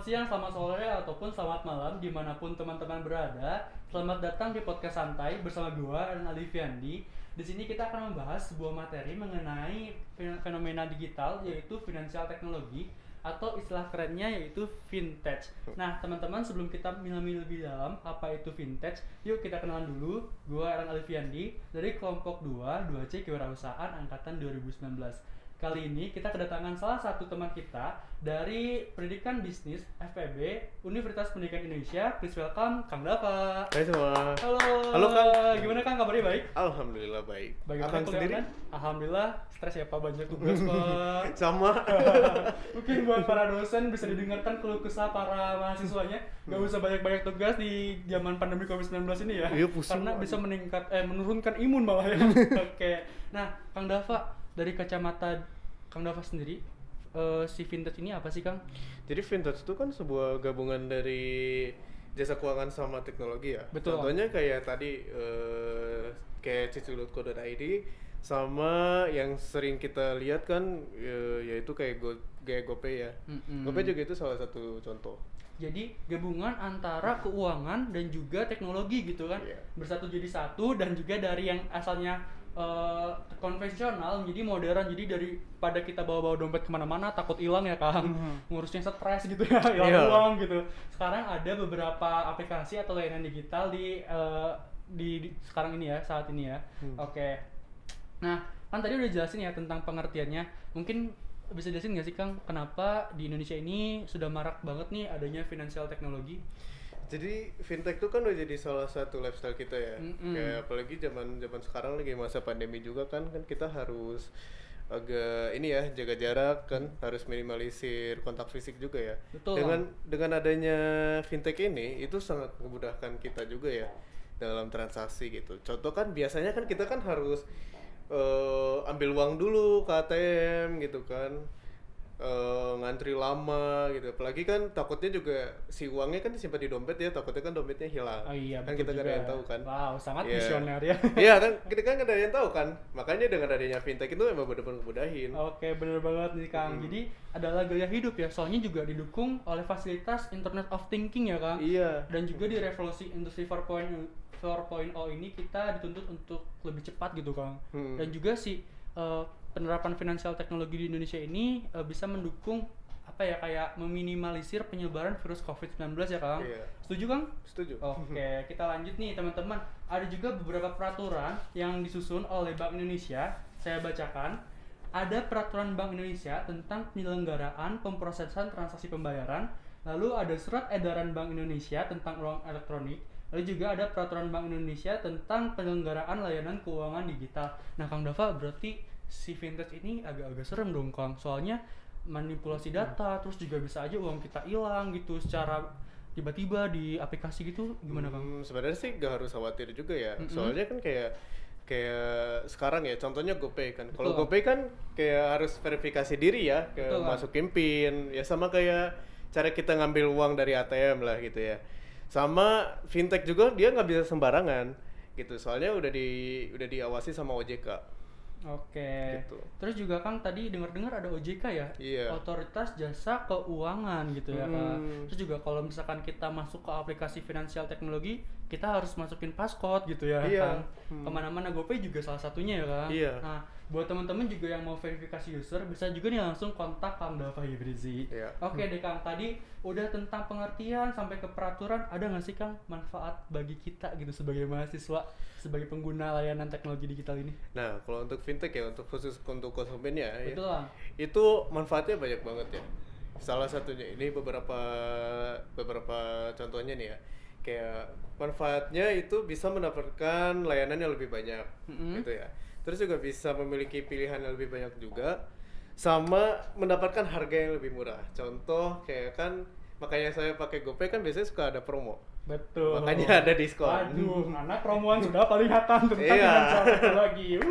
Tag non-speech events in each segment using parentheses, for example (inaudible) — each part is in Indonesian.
selamat siang, selamat sore, ataupun selamat malam di mana pun teman-teman berada. Selamat datang di podcast santai bersama gua dan Ali Fiandi. Di sini kita akan membahas sebuah materi mengenai fen- fenomena digital yaitu financial technology atau istilah kerennya yaitu vintage. Nah, teman-teman sebelum kita menilai lebih dalam apa itu vintage, yuk kita kenalan dulu. Gua Eran Alifiandi dari kelompok 2 2C Kewirausahaan angkatan 2019. Kali ini kita kedatangan salah satu teman kita dari Pendidikan Bisnis FPB Universitas Pendidikan Indonesia. Please welcome Kang Dava. Hai semua. Halo. Halo, Kang. Gimana Kang kabarnya baik? Alhamdulillah baik. Bagaimana Akang sendiri? Alhamdulillah stres ya Pak banyak tugas Pak. (laughs) Sama. (laughs) Mungkin buat para dosen bisa didengarkan keluh kesah para mahasiswanya nggak usah banyak-banyak tugas di zaman pandemi COVID-19 ini ya. Iya, pusing Karena bisa meningkat eh menurunkan imun malah ya. (laughs) Oke. Nah, Kang Dava dari kacamata Kang Dava sendiri eh, si vintage ini apa sih, Kang? Jadi vintage itu kan sebuah gabungan dari jasa keuangan sama teknologi ya. Betul. Contohnya kayak tadi eh, kayak cicil.co.id sama yang sering kita lihat kan eh, yaitu kayak Go, kayak GoPay ya. Mm-mm. GoPay juga itu salah satu contoh. Jadi gabungan antara keuangan dan juga teknologi gitu kan Iya. bersatu jadi satu dan juga dari yang asalnya eh, konvensional menjadi modern. Jadi daripada kita bawa-bawa dompet ke mana-mana takut hilang ya kang. Ngurusnya stres gitu ya hilang Iya. uang gitu. Sekarang ada beberapa aplikasi atau layanan digital di eh, di, di- sekarang ini ya saat ini ya. Hmm. oke. Nah kan tadi udah jelasin ya tentang pengertiannya. Mungkin bisa jelasin nggak sih kang kenapa di Indonesia ini sudah marak banget nih adanya financial teknologi Jadi fintech itu kan udah jadi salah satu lifestyle kita ya. Mm-mm. Kayak apalagi zaman zaman sekarang lagi masa pandemi juga kan kan kita harus agak ini ya jaga jarak kan harus minimalisir kontak fisik juga ya. Betul, Dengan dengan adanya fintech ini itu sangat memudahkan kita juga ya dalam transaksi gitu. Contoh kan biasanya kan kita kan harus eh, ambil uang dulu ke ATM gitu kan eh, ngantri lama gitu apalagi kan takutnya juga si uangnya kan disimpan di dompet ya takutnya kan dompetnya hilang Oh iya, kan kita nggak ada yang tahu kan Wow, sangat Iya. visioner ya. (laughs) iya kan kita kan nggak ada yang tahu kan makanya dengan adanya fintech itu emang bener-bener ngemudahin Oke, bener banget nih Kang. Hmm. Jadi adalah gaya hidup ya, soalnya juga didukung oleh fasilitas Internet of Thinking ya Kang. iya Dan juga di revolusi industri 4.0 4.0 ini kita dituntut untuk lebih cepat gitu Kang. Hmm. Dan juga si eh, penerapan finansial teknologi di Indonesia ini eh, bisa mendukung apa ya kayak meminimalisir penyebaran virus COVID-19 ya Kang. Iya. Setuju Kang? setuju Oke, (laughs) kita lanjut nih teman-teman. Ada juga beberapa peraturan yang disusun oleh Bank Indonesia. Saya bacakan. Ada peraturan Bank Indonesia tentang penyelenggaraan pemrosesan transaksi pembayaran. Lalu ada surat edaran Bank Indonesia tentang uang elektronik. Lalu juga ada peraturan Bank Indonesia tentang penyelenggaraan layanan keuangan digital. Nah, Kang Dava berarti si vintage ini agak-agak serem dong, Kang. Soalnya manipulasi data, terus juga bisa aja uang kita hilang gitu secara tiba-tiba di aplikasi gitu. Gimana Kang? Hmm, sebenarnya sih gak harus khawatir juga ya. Mm-mm. soalnya kan kayak kayak sekarang ya contohnya GoPay kan. Kalau. GoPay kan kayak harus verifikasi diri ya kayak Betul, masukin PIN ya sama kayak cara kita ngambil uang dari ATM lah gitu ya. Sama fintech juga dia nggak bisa sembarangan gitu. Soalnya udah di udah diawasi sama OJK Oke. Gitu. Terus juga Kang tadi dengar-dengar ada OJK ya? Iya. Otoritas Jasa Keuangan gitu ya Kang. Hmm. Terus juga kalau misalkan kita masuk ke aplikasi finansial teknologi, kita harus masukin passcode gitu ya Iya. Kang. Hmm. Ke mana-mana GoPay juga salah satunya ya Kang. Iya. Nah, buat teman-teman juga yang mau verifikasi user, bisa juga nih langsung kontak Kang Dava Hibrizi. Iya. Oke deh Kang, tadi udah tentang pengertian sampai ke peraturan, ada nggak sih Kang manfaat bagi kita gitu sebagai mahasiswa, sebagai pengguna layanan teknologi digital ini? nah kalau untuk fintech ya untuk khusus untuk konsumennya ya, Betul Kang. itu manfaatnya banyak banget ya salah satunya ini beberapa beberapa contohnya nih ya kayak manfaatnya itu bisa mendapatkan layanan yang lebih banyak Mm-mm. gitu ya terus juga bisa memiliki pilihan yang lebih banyak juga sama mendapatkan harga yang lebih murah contoh kayak kan makanya saya pakai GoPay kan biasanya suka ada promo Betul. Makanya ada diskon. Aduh, anak promoan sudah kelihatan tentang Iya. teknologi. (laughs)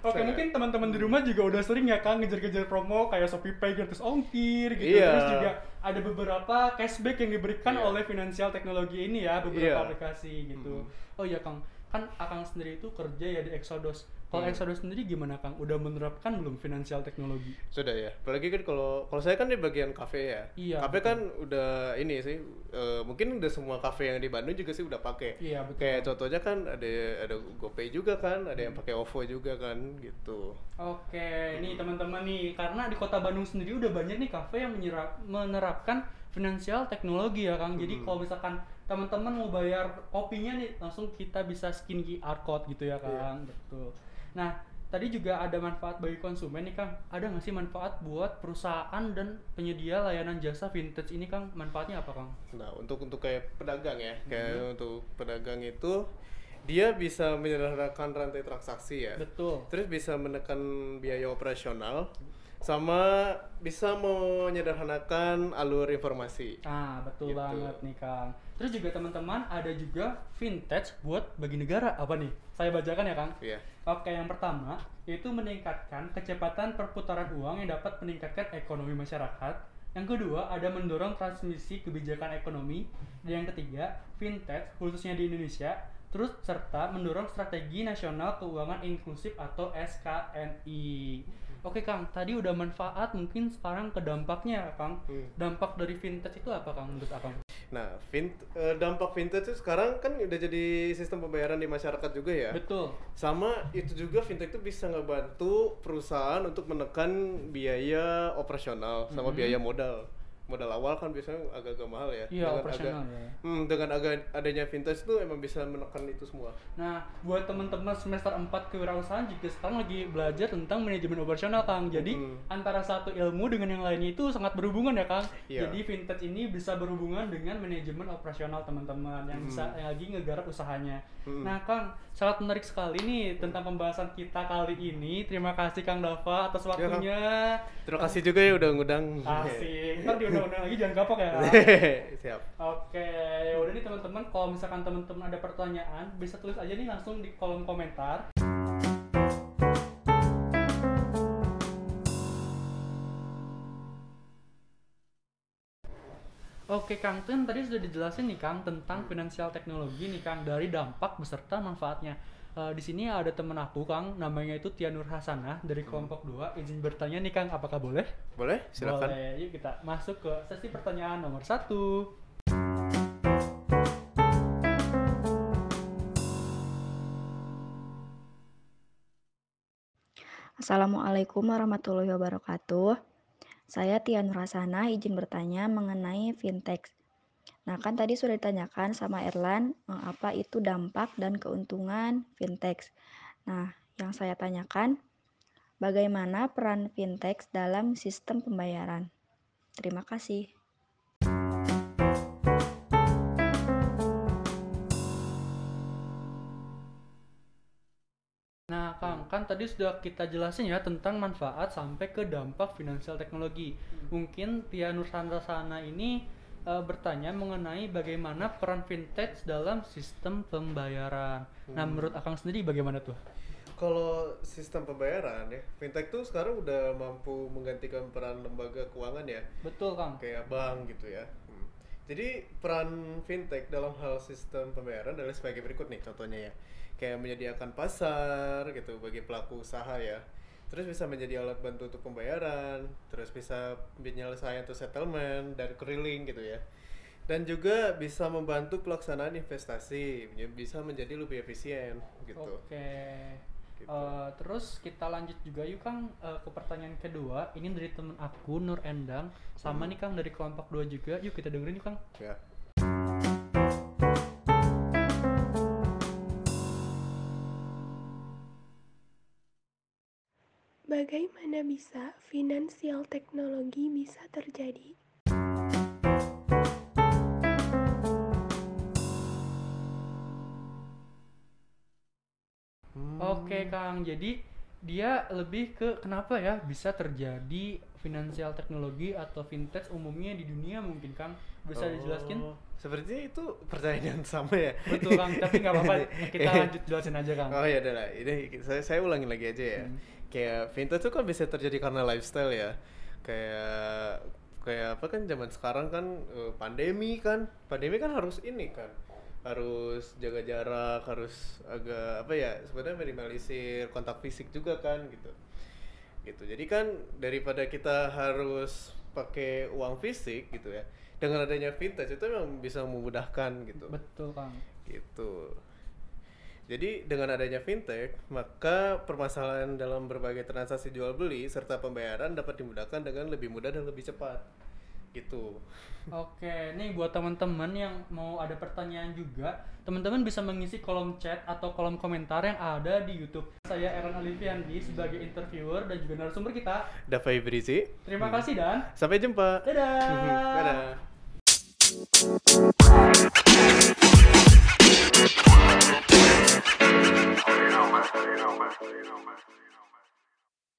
Uh. Oke, Saya- mungkin teman-teman di rumah juga udah sering ya kan ngejar-ngejar promo kayak Shopee Pay gratis ongkir gitu. Iya. Terus juga ada beberapa cashback yang diberikan Iya. oleh finansial teknologi ini ya, beberapa Iya. aplikasi gitu. Mm. Oh iya, Kang. Kan Akang sendiri itu kerja ya di Exodus. Kalau Hmm. Exodus sendiri gimana Kang? Udah menerapkan belum finansial teknologi? Sudah ya. Apalagi kan kalau kalau saya kan di bagian kafe ya. Iya, Kafe kan udah ini sih eh, mungkin udah semua kafe yang di Bandung juga sih udah pakai. Iya, betul. Kayak contohnya kan ada ada GoPay juga kan, ada yang pakai OVO juga kan gitu. Oke, nih teman-teman nih, karena di kota Bandung sendiri udah banyak nih kafe yang menyerap, menerapkan finansial teknologi ya Kang. Jadi Hmm. kalau misalkan teman-teman mau bayar kopinya nih, langsung kita bisa skin QR code gitu ya Iya. Kang. Betul. Nah, tadi juga ada manfaat bagi konsumen nih Kang. Ada nggak sih manfaat buat perusahaan dan penyedia layanan jasa vintage ini Kang? Manfaatnya apa Kang? Nah, untuk untuk kayak pedagang ya, kayak Hmm. untuk pedagang itu dia bisa menyederhanakan rantai transaksi ya. Betul. Terus bisa menekan biaya operasional sama bisa menyederhanakan alur informasi. Ah, betul Gitu. banget nih Kang. Terus juga teman-teman ada juga vintage buat bagi negara. Apa nih? Saya bacakan ya Kang. Iya. Oke, yang pertama yaitu meningkatkan kecepatan perputaran uang yang dapat meningkatkan ekonomi masyarakat. Yang kedua ada mendorong transmisi kebijakan ekonomi. Dan yang ketiga, vintage khususnya di Indonesia terus serta mendorong strategi nasional keuangan inklusif atau SKNI. Oke Kang, tadi udah manfaat, mungkin sekarang ke dampaknya Kang. Hmm. Dampak dari vintage itu apa Kang menurut Akang? Nah, vint, eh, dampak vintage itu sekarang kan udah jadi sistem pembayaran di masyarakat juga ya. Betul. Sama itu juga fintech itu bisa ngebantu perusahaan untuk menekan biaya operasional sama Mhm. biaya modal. Modal awal kan biasanya agak-agak mahal ya. Iya, Dengan operasional agak- ya. Hmm, dengan agak adanya vintage itu emang bisa menekan itu semua. Nah, buat teman-teman semester 4 kewirausahaan juga sekarang lagi belajar tentang manajemen operasional, Kang. Jadi, Mm. antara satu ilmu dengan yang lainnya itu sangat berhubungan ya, Kang. Iya. Jadi, vintage ini bisa berhubungan dengan manajemen operasional teman-teman yang bisa Mm. yang lagi ngegarap usahanya. Mm. Nah, Kang, sangat menarik sekali nih tentang pembahasan kita kali ini. Terima kasih Kang Dava atas Kang. waktunya. Terima kasih juga ya udah ngundang. Asik. Ntar diundang-undang lagi jangan kapok ya. (laughs) Siap. Oke, ya udah nih teman-teman. Kalau misalkan teman-teman ada pertanyaan, bisa tulis aja nih langsung di kolom komentar. Oke Kang, kan tadi sudah dijelasin nih Kang tentang finansial teknologi nih Kang dari dampak beserta manfaatnya. Eh, di sini ada temen aku Kang, namanya itu Tianur Hasanah dari kelompok 2. Izin bertanya nih Kang, apakah boleh? Boleh? Silakan. Boleh, yuk kita masuk ke sesi pertanyaan nomor satu. Assalamualaikum warahmatullahi wabarakatuh. Saya Tian Rasana izin bertanya mengenai fintech. Nah, kan tadi sudah ditanyakan sama Erlan eh, apa itu dampak dan keuntungan fintech. Nah, yang saya tanyakan bagaimana peran fintech dalam sistem pembayaran. Terima kasih. Nah, Kang, kan tadi sudah kita jelasin ya tentang manfaat sampai ke dampak finansial teknologi. Mungkin Tia Nursantasana ini eh, bertanya mengenai bagaimana peran fintech dalam sistem pembayaran. Nah, Hmm. menurut Akang sendiri bagaimana tuh? Kalau sistem pembayaran ya, fintech tuh sekarang udah mampu menggantikan peran lembaga keuangan ya. Betul, Kang. kayak bank gitu ya. Hmm. Jadi peran fintech dalam hal sistem pembayaran adalah sebagai berikut nih contohnya ya. Kayak menyediakan pasar gitu bagi pelaku usaha ya. Terus bisa menjadi alat bantu untuk pembayaran, terus bisa penyelesaian atau settlement dan keriling gitu ya. Dan juga bisa membantu pelaksanaan investasi, bisa menjadi lebih efisien gitu. Oke. Gitu. Eh, terus kita lanjut juga yuk Kang eh, ke pertanyaan kedua. Ini dari temen aku Nur Endang sama Hmm. nih Kang dari kelompok 2 juga. Yuk kita dengerin yuk Kang. Ya. Bagaimana bisa finansial teknologi bisa terjadi? Hmm. Oke Kang, jadi dia lebih ke kenapa ya bisa terjadi finansial teknologi atau fintech umumnya di dunia mungkin Kang bisa dijelaskan? Oh, Sepertinya itu pertanyaan yang sama ya. Betul Kang, tapi nggak apa-apa (laughs) kita lanjut jelasin aja Kang. Oh ya udah ini saya saya ulangi lagi aja ya. Hmm. Kayak vintage tuh kan bisa terjadi karena lifestyle ya. Kayak kayak apa kan zaman sekarang kan eh, pandemi kan, pandemi kan harus ini kan harus jaga jarak harus agak apa ya sebenarnya minimalisir kontak fisik juga kan gitu gitu. Jadi kan daripada kita harus pakai uang fisik gitu ya dengan adanya vintage itu memang bisa memudahkan gitu. Betul, Kang. gitu. Jadi dengan adanya fintech maka permasalahan dalam berbagai transaksi jual beli serta pembayaran dapat dimudahkan dengan lebih mudah dan lebih cepat gitu Oke, nih buat teman-teman yang mau ada pertanyaan juga, teman-teman bisa mengisi kolom chat atau kolom komentar yang ada di YouTube. Saya Eran Alifiandi sebagai interviewer dan juga narasumber kita. Dava Ibrizi Terima kasih dan sampai jumpa dadah. (laughs) dadah